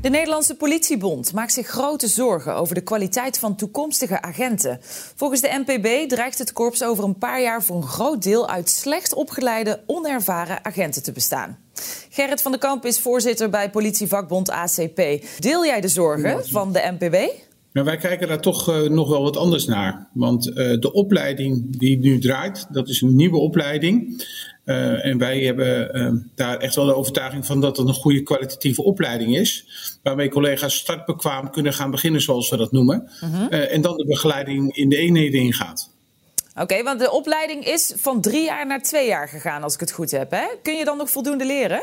De Nederlandse politiebond maakt zich grote zorgen over de kwaliteit van toekomstige agenten. Volgens de NPB dreigt het korps over een paar jaar voor een groot deel uit slecht opgeleide, onervaren agenten te bestaan. Gerrit van den Kamp is voorzitter bij politievakbond ACP. Deel jij de zorgen van de NPB? Nou, wij kijken daar toch uh, nog wel wat anders naar. Want uh, de opleiding die nu draait, dat is een nieuwe opleiding. Uh, en wij hebben daar echt wel de overtuiging van dat het een goede kwalitatieve opleiding is. Waarmee collega's startbekwaam kunnen gaan beginnen, zoals we dat noemen. -huh. en dan de begeleiding in de eenheden ingaat. Oké, okay, want de opleiding is van drie jaar naar twee jaar gegaan, als ik het goed heb. Hè? Kun je dan nog voldoende leren?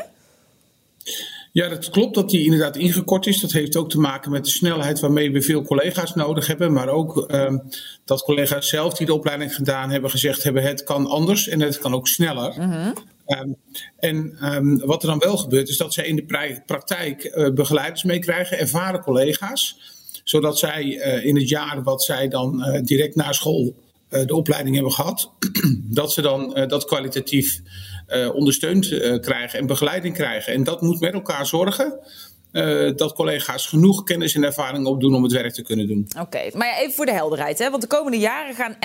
Ja, dat klopt dat die inderdaad ingekort is. Dat heeft ook te maken met de snelheid waarmee we veel collega's nodig hebben. Maar ook um, dat collega's zelf die de opleiding gedaan hebben gezegd hebben: het kan anders en het kan ook sneller. -huh. um, en um, wat er dan wel gebeurt, is dat zij in de praktijk uh, begeleiders meekrijgen, ervaren collega's. Zodat zij uh, in het jaar wat zij dan uh, direct na school de opleiding hebben gehad, dat ze dan dat kwalitatief ondersteund uh, krijgen en begeleiding krijgen. En dat moet met elkaar zorgen. Uh, dat collega's genoeg kennis en ervaring opdoen om het werk te kunnen doen. Oké, maar even voor de helderheid. Hè? Want de komende jaren gaan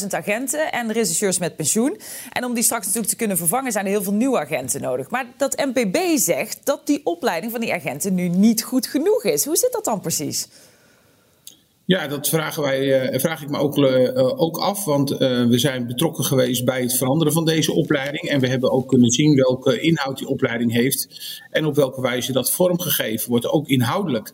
11.000 agenten en rechercheurs met pensioen. En om die straks natuurlijk te kunnen vervangen zijn er heel veel nieuwe agenten nodig. Maar dat NPB zegt dat die opleiding van die agenten nu niet goed genoeg is. Hoe zit dat dan precies? Ja, dat vragen wij, uh, vraag ik me ook, uh, ook af. Want uh, we zijn betrokken geweest bij het veranderen van deze opleiding. En we hebben ook kunnen zien welke inhoud die opleiding heeft. En op welke wijze dat vormgegeven wordt, ook inhoudelijk.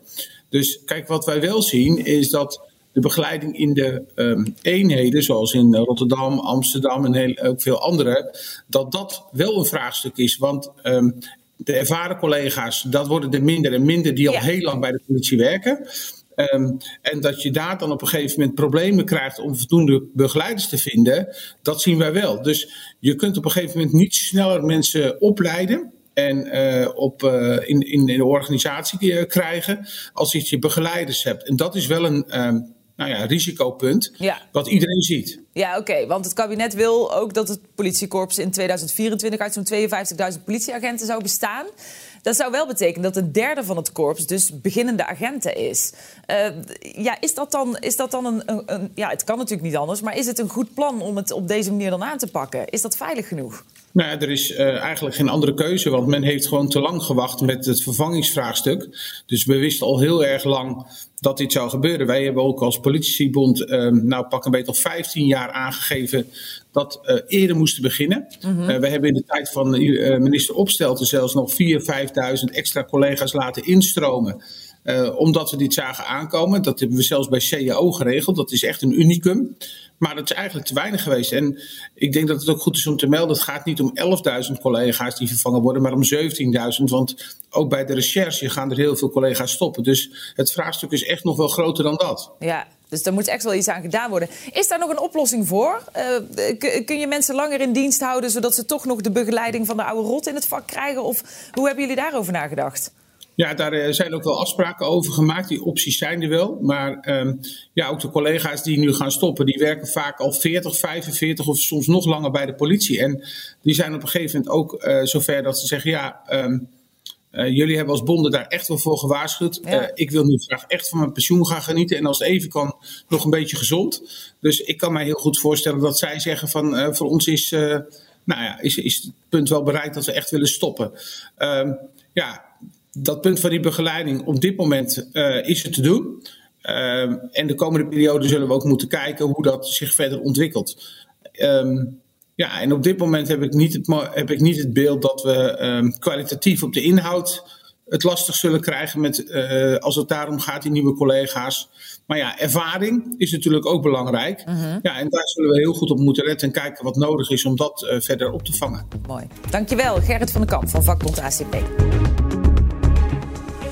Dus kijk, wat wij wel zien is dat de begeleiding in de um, eenheden, zoals in Rotterdam, Amsterdam en heel, ook veel andere, dat dat wel een vraagstuk is. Want um, de ervaren collega's, dat worden er minder en minder die al ja. heel lang bij de politie werken. Um, en dat je daar dan op een gegeven moment problemen krijgt om voldoende begeleiders te vinden, dat zien wij wel. Dus je kunt op een gegeven moment niet sneller mensen opleiden en uh, op, uh, in, in, in de organisatie uh, krijgen als je begeleiders hebt. En dat is wel een. Um, nou ja, risicopunt, ja. wat iedereen ziet. Ja, oké, want het kabinet wil ook dat het politiekorps in 2024 uit zo'n 52.000 politieagenten zou bestaan. Dat zou wel betekenen dat een derde van het korps dus beginnende agenten is. Uh, ja, is dat dan, is dat dan een, een, Ja, het kan natuurlijk niet anders, maar is het een goed plan om het op deze manier dan aan te pakken? Is dat veilig genoeg? Nou ja, er is uh, eigenlijk geen andere keuze, want men heeft gewoon te lang gewacht met het vervangingsvraagstuk. Dus we wisten al heel erg lang dat dit zou gebeuren. Wij hebben ook als politiebond, uh, nou pak een beetje al 15 jaar aangegeven dat uh, eerder moesten beginnen. Mm -hmm. uh, we hebben in de tijd van uh, minister Opstelten zelfs nog 4.000, 5.000 extra collega's laten instromen. Uh, omdat we dit zagen aankomen. Dat hebben we zelfs bij CAO geregeld. Dat is echt een unicum. Maar dat is eigenlijk te weinig geweest. En ik denk dat het ook goed is om te melden: het gaat niet om 11.000 collega's die vervangen worden, maar om 17.000. Want ook bij de recherche gaan er heel veel collega's stoppen. Dus het vraagstuk is echt nog wel groter dan dat. Ja, dus daar moet echt wel iets aan gedaan worden. Is daar nog een oplossing voor? Uh, kun je mensen langer in dienst houden zodat ze toch nog de begeleiding van de oude rot in het vak krijgen? Of hoe hebben jullie daarover nagedacht? Ja, daar zijn ook wel afspraken over gemaakt. Die opties zijn er wel. Maar um, ja, ook de collega's die nu gaan stoppen, die werken vaak al 40, 45 of soms nog langer bij de politie. En die zijn op een gegeven moment ook uh, zover dat ze zeggen: ja. Um, uh, jullie hebben als bonden daar echt wel voor gewaarschuwd. Ja. Uh, ik wil nu graag echt van mijn pensioen gaan genieten. En als het even kan, nog een beetje gezond. Dus ik kan mij heel goed voorstellen dat zij zeggen van uh, voor ons is, nou ja, is, is het punt wel bereikt dat we echt willen stoppen. Ehm, ja, dat punt van die begeleiding op dit moment is er te doen. Uh, en de komende periode zullen we ook moeten kijken hoe dat zich verder ontwikkelt. Um, ja, en op dit moment heb ik niet het, heb ik niet het beeld dat we um, kwalitatief op de inhoud het lastig zullen krijgen met, uh, als het daarom gaat, die nieuwe collega's. Maar ja, ervaring is natuurlijk ook belangrijk. Uh -huh. Ja, en daar zullen we heel goed op moeten letten en kijken wat nodig is om dat uh, verder op te vangen. Mooi. Dankjewel, Gerrit van den Kamp van vakbond ACP.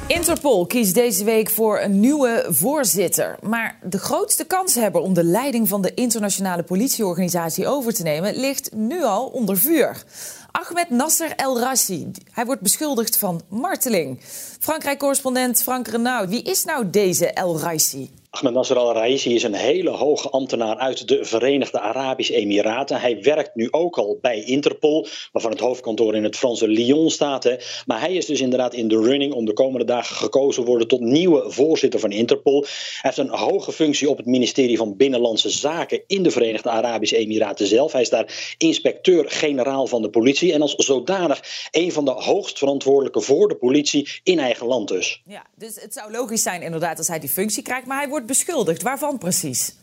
Interpol kiest deze week voor een nieuwe voorzitter. Maar de grootste kanshebber om de leiding van de internationale politieorganisatie over te nemen ligt nu al onder vuur. Ahmed Nasser El Rassi. Hij wordt beschuldigd van marteling. Frankrijk-correspondent Frank Renaud. Wie is nou deze El Rassi? Ahmed Nasser al-Raisi is een hele hoge ambtenaar uit de Verenigde Arabische Emiraten. Hij werkt nu ook al bij Interpol, waarvan het hoofdkantoor in het Franse Lyon staat. Hè. Maar hij is dus inderdaad in de running om de komende dagen gekozen te worden tot nieuwe voorzitter van Interpol. Hij heeft een hoge functie op het ministerie van Binnenlandse Zaken in de Verenigde Arabische Emiraten zelf. Hij is daar inspecteur-generaal van de politie en als zodanig een van de hoogst verantwoordelijke voor de politie in eigen land dus. Ja, dus het zou logisch zijn inderdaad als hij die functie krijgt, maar hij wordt beschuldigd. Waarvan precies?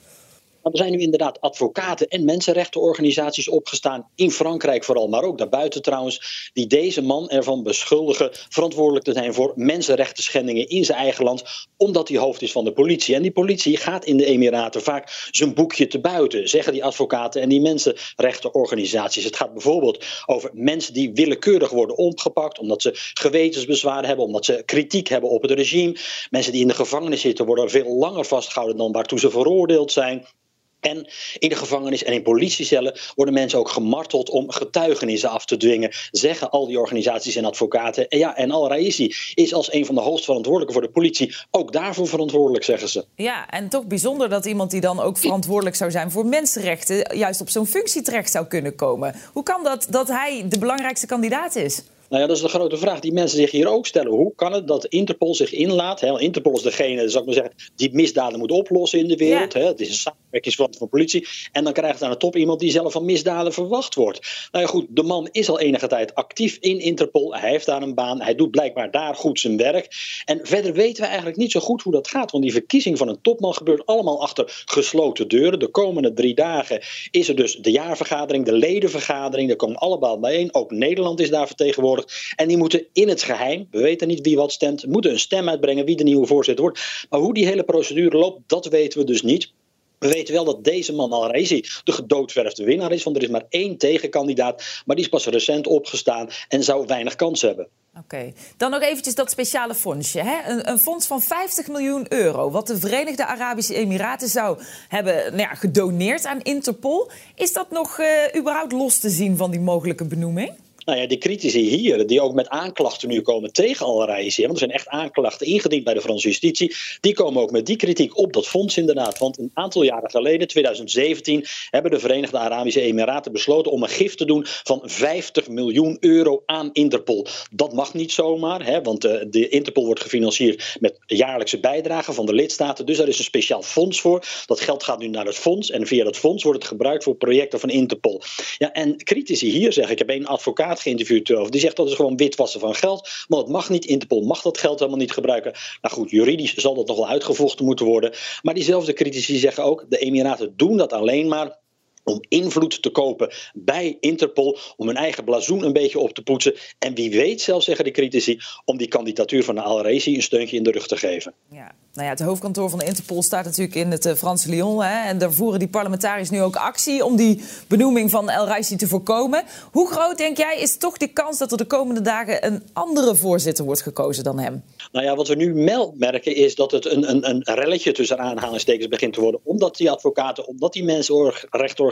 Er zijn nu inderdaad advocaten en mensenrechtenorganisaties opgestaan, in Frankrijk vooral, maar ook daarbuiten trouwens, die deze man ervan beschuldigen verantwoordelijk te zijn voor mensenrechten schendingen in zijn eigen land, omdat hij hoofd is van de politie. En die politie gaat in de Emiraten vaak zijn boekje te buiten, zeggen die advocaten en die mensenrechtenorganisaties. Het gaat bijvoorbeeld over mensen die willekeurig worden opgepakt, omdat ze gewetensbezwaren hebben, omdat ze kritiek hebben op het regime. Mensen die in de gevangenis zitten worden veel langer vastgehouden dan waartoe ze veroordeeld zijn. En in de gevangenis en in politiecellen worden mensen ook gemarteld om getuigenissen af te dwingen, zeggen al die organisaties en advocaten. En ja, en Al-Raisi is als een van de hoogst verantwoordelijken voor de politie ook daarvoor verantwoordelijk, zeggen ze. Ja, en toch bijzonder dat iemand die dan ook verantwoordelijk zou zijn voor mensenrechten, juist op zo'n functie terecht zou kunnen komen. Hoe kan dat dat hij de belangrijkste kandidaat is? Nou ja, dat is de grote vraag die mensen zich hier ook stellen. Hoe kan het dat Interpol zich inlaat? Hè? Interpol is degene, zou ik maar zeggen, die misdaden moet oplossen in de wereld. Hè? Het is een samenwerkingsverband van politie. En dan krijgt aan de top iemand die zelf van misdaden verwacht wordt. Nou ja, goed, de man is al enige tijd actief in Interpol. Hij heeft daar een baan. Hij doet blijkbaar daar goed zijn werk. En verder weten we eigenlijk niet zo goed hoe dat gaat. Want die verkiezing van een topman gebeurt allemaal achter gesloten deuren. De komende drie dagen is er dus de jaarvergadering, de ledenvergadering. Daar komen allemaal bijeen. Ook Nederland is daar vertegenwoordigd. En die moeten in het geheim, we weten niet wie wat stemt, moeten een stem uitbrengen wie de nieuwe voorzitter wordt. Maar hoe die hele procedure loopt, dat weten we dus niet. We weten wel dat deze man Al-Raisi de gedoodverfde winnaar is, want er is maar één tegenkandidaat, maar die is pas recent opgestaan en zou weinig kans hebben. Oké, dan nog eventjes dat speciale fondsje. Hè? Een, een, fonds van 50 miljoen euro, wat de Verenigde Arabische Emiraten zou hebben nou ja, gedoneerd aan Interpol. Is dat nog uh, überhaupt los te zien van die mogelijke benoeming? Nou ja, die critici hier, die ook met aanklachten nu komen tegen Al-Raisi, want er zijn echt aanklachten ingediend bij de Franse justitie, die komen ook met die kritiek op dat fonds inderdaad. Want een aantal jaren geleden, 2017, hebben de Verenigde Arabische Emiraten besloten om een gif te doen van 50 miljoen euro aan Interpol. Dat mag niet zomaar, hè, want de, eh, de Interpol wordt gefinancierd met jaarlijkse bijdragen van de lidstaten. Dus daar is een speciaal fonds voor. Dat geld gaat nu naar het fonds en via dat fonds wordt het gebruikt voor projecten van Interpol. Ja, en critici hier zeggen, ik heb een advocaat geïnterviewd over. Die zegt dat is gewoon witwassen van geld. Maar het mag niet. Interpol mag dat geld helemaal niet gebruiken. Nou goed, juridisch zal dat nog wel uitgevochten moeten worden. Maar diezelfde critici zeggen ook: de Emiraten doen dat alleen maar om invloed te kopen bij Interpol, om hun eigen blazoen een beetje op te poetsen. En wie weet, zelfs zeggen de critici, om die kandidatuur van de Al-Raisi een steuntje in de rug te geven. Ja. Nou ja, het hoofdkantoor van de Interpol staat natuurlijk in het uh, Franse Lyon. Hè, en daar voeren die parlementariërs nu ook actie om die benoeming van El Raisi te voorkomen. Hoe groot, denk jij, is toch de kans dat er de komende dagen een andere voorzitter wordt gekozen dan hem? Nou ja, wat we nu merken is dat het een, een, een relletje tussen aanhalingstekens begint te worden. Omdat die advocaten, omdat die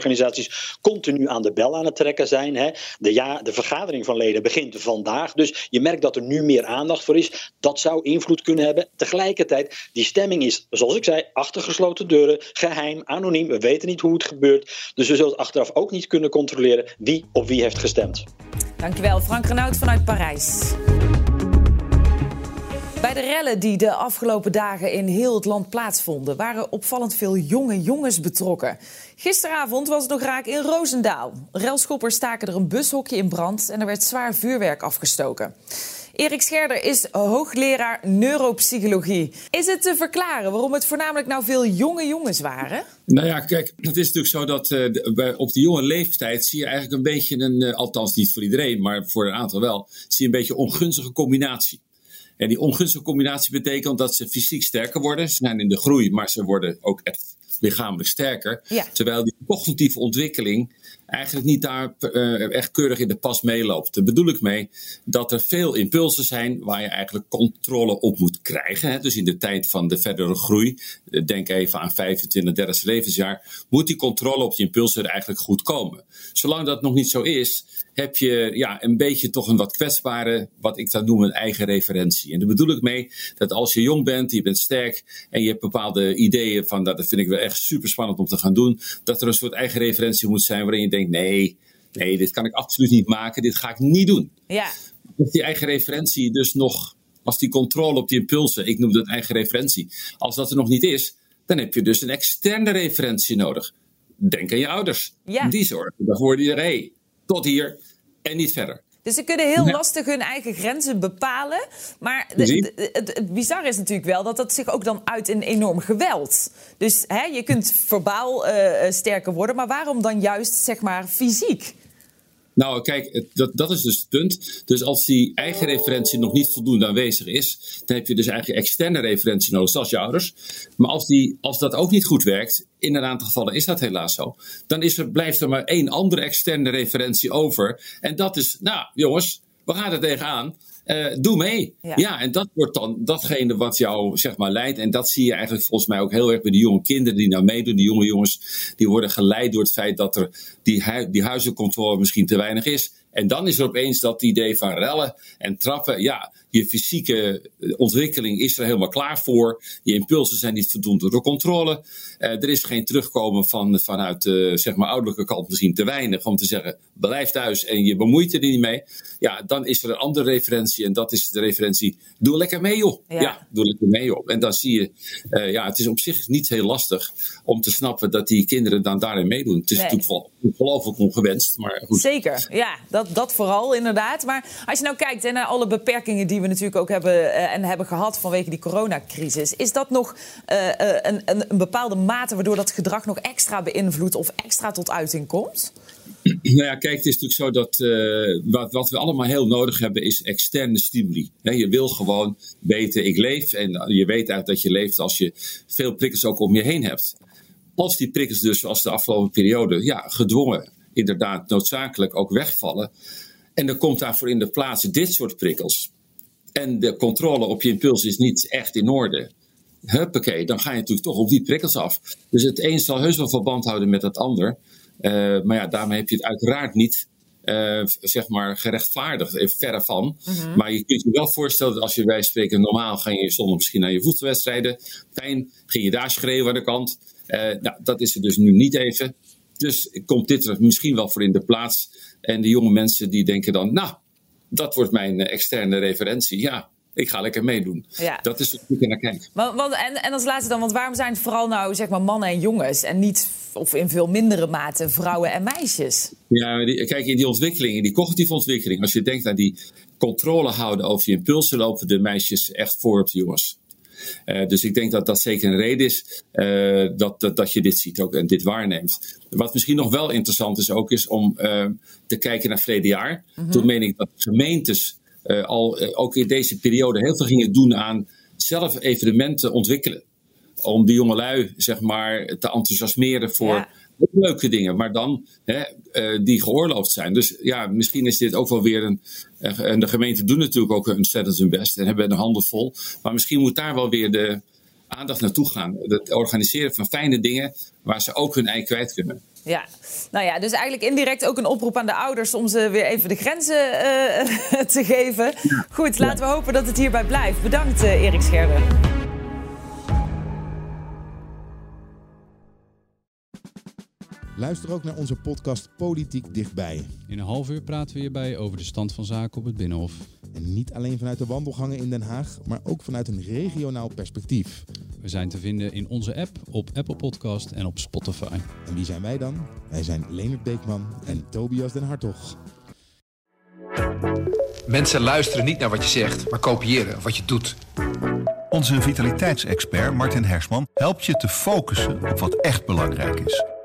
mensenrechtenorganisaties continu aan de bel aan het trekken zijn. Hè. De, ja, de vergadering van leden begint vandaag. Dus je merkt dat er nu meer aandacht voor is. Dat zou invloed kunnen hebben. Tegelijkertijd die stemming is, zoals ik zei, achter gesloten deuren, geheim, anoniem. We weten niet hoe het gebeurt. Dus we zullen achteraf ook niet kunnen controleren wie op wie heeft gestemd. Dankjewel, Frank Renaud vanuit Parijs. Bij de rellen die de afgelopen dagen in heel het land plaatsvonden, waren opvallend veel jonge jongens betrokken. Gisteravond was het nog raak in Roosendaal. Relschoppers staken er een bushokje in brand en er werd zwaar vuurwerk afgestoken. Erik Scherder is hoogleraar neuropsychologie. Is het te verklaren waarom het voornamelijk nou veel jonge jongens waren? Nou ja, kijk, het is natuurlijk zo dat uh, op die jonge leeftijd zie je eigenlijk een beetje een, uh, althans niet voor iedereen, maar voor een aantal wel, zie je een beetje een ongunstige combinatie. En die ongunstige combinatie betekent dat ze fysiek sterker worden. Ze zijn in de groei, maar ze worden ook echt lichamelijk sterker. Terwijl die cognitieve ontwikkeling eigenlijk niet daar uh, echt keurig in de pas meeloopt. Daar bedoel ik mee dat er veel impulsen zijn waar je eigenlijk controle op moet krijgen. Hè. Dus in de tijd van de verdere groei, denk even aan 25, 30 levensjaar, moet die controle op die impulsen er eigenlijk goed komen. Zolang dat nog niet zo is, heb je ja, een beetje toch een wat kwetsbare, wat ik dan noem een eigen referentie. En daar bedoel ik mee dat als je jong bent, je bent sterk en je hebt bepaalde ideeën van dat vind ik wel echt super spannend om te gaan doen, dat er een soort eigen referentie moet zijn waarin je denkt, nee, nee, dit kan ik absoluut niet maken, dit ga ik niet doen. Ja. Als die eigen referentie dus nog, als die controle op die impulsen, ik noem dat eigen referentie, als dat er nog niet is, dan heb je dus een externe referentie nodig. Denk aan je ouders. Ja. Die zorgen ervoor die er, hey, tot hier en niet verder. Dus ze kunnen heel lastig hun eigen grenzen bepalen. Maar het, bizarre is natuurlijk wel dat dat zich ook dan uit in enorm geweld. Dus hè, je kunt verbaal uh, sterker worden, maar waarom dan juist zeg maar fysiek? Nou, kijk, dat, dat is dus het punt. Dus als die eigen referentie nog niet voldoende aanwezig is, dan heb je dus eigenlijk externe referentie nodig, zoals je ouders. Maar als, die, als dat ook niet goed werkt, in een aantal gevallen is dat helaas zo, dan is er, blijft er maar één andere externe referentie over. En dat is, nou jongens, we gaan er tegenaan. Uh, doe mee. Ja. en dat wordt dan datgene wat jou zeg maar leidt. En dat zie je eigenlijk volgens mij ook heel erg bij de jonge kinderen die nou meedoen. Die jonge jongens die worden geleid door het feit dat er die, hu die huizencontrole misschien te weinig is. En dan is er opeens dat idee van rellen en trappen. Ja, je fysieke ontwikkeling is er helemaal klaar voor. Je impulsen zijn niet voldoende door controle. Uh, er is geen terugkomen van, vanuit de uh, zeg maar ouderlijke kant misschien te weinig om te zeggen blijf thuis en je bemoeit er niet mee. Ja, dan is er een andere referentie en dat is de referentie doe lekker mee joh. Ja, doe lekker mee joh. En dan zie je, uh, ja, het is op zich niet heel lastig om te snappen dat die kinderen dan daarin meedoen. Het is nee. natuurlijk ongelooflijk ongewenst, maar goed. Zeker, ja, dat, dat vooral inderdaad. Maar als je nou kijkt hè, naar alle beperkingen die we natuurlijk ook hebben uh, en hebben gehad vanwege die coronacrisis, is dat nog uh, een, een, een bepaalde mate waardoor dat gedrag nog extra beïnvloedt of extra tot uiting komt? Nou ja, kijk, het is natuurlijk zo dat wat, wat we allemaal heel nodig hebben is externe stimuli. Je wil gewoon weten, ik leef. En je weet uit dat je leeft als je veel prikkels ook om je heen hebt. Als die prikkels dus, zoals de afgelopen periode, ja, gedwongen, inderdaad noodzakelijk ook wegvallen. En dan komt daarvoor in de plaats dit soort prikkels. En de controle op je impuls is niet echt in orde huppakee, dan ga je natuurlijk toch op die prikkels af. Dus het een zal heus wel verband houden met het ander. Uh, maar ja, daarmee heb je het uiteraard niet uh, zeg maar gerechtvaardigd, even verre van. -hmm. Maar je kunt je wel voorstellen dat als je bij spreken normaal ga je zondag misschien naar je voetbalwedstrijden. Pijn, ging je daar schreeuwen aan de kant. Nou, dat is er dus nu niet even. Dus komt dit er misschien wel voor in de plaats. En de jonge mensen die denken dan, nou, dat wordt mijn externe referentie. Ja, ik ga lekker meedoen. Ja. Dat is wat ik naar kijk. Maar, want, en, en als laatste dan, want waarom zijn het vooral nou zeg maar mannen en jongens en niet, of in veel mindere mate, vrouwen en meisjes? Ja, die, kijk, in die ontwikkeling, in die cognitieve ontwikkeling, als je denkt aan die controle houden over je impulsen, lopen de meisjes echt voor op de jongens. Uh, dus ik denk dat dat zeker een reden is uh, dat, dat, dat je dit ziet ook en dit waarneemt. Wat misschien nog wel interessant is ook, is om uh, te kijken naar verleden jaar. Mm -hmm. Toen meen ik dat gemeentes al ook in deze periode heel veel gingen doen aan zelf evenementen ontwikkelen. Om de jongelui, zeg maar, te enthousiasmeren voor ja. Leuke dingen, maar dan hè, uh, die geoorloofd zijn. Dus ja, misschien is dit ook wel weer een. en de gemeenten doen natuurlijk ook ontzettend hun best en hebben een handen vol. Maar misschien moet daar wel weer de aandacht naartoe gaan. Het organiseren van fijne dingen waar ze ook hun ei kwijt kunnen. Ja, nou ja, dus eigenlijk indirect ook een oproep aan de ouders om ze weer even de grenzen uh, te geven. Ja. Goed, laten we hopen dat het hierbij blijft. Bedankt, Erik Scherder. Luister ook naar onze podcast Politiek Dichtbij. In een half uur praten we hierbij over de stand van zaken op het Binnenhof. En niet alleen vanuit de wandelgangen in Den Haag, maar ook vanuit een regionaal perspectief. We zijn te vinden in onze app, op Apple Podcast en op Spotify. En wie zijn wij dan? Wij zijn Leonard Beekman en Tobias den Hartog. Mensen luisteren niet naar wat je zegt, maar kopiëren wat je doet. Onze vitaliteitsexpert Martin Hersman helpt je te focussen op wat echt belangrijk is.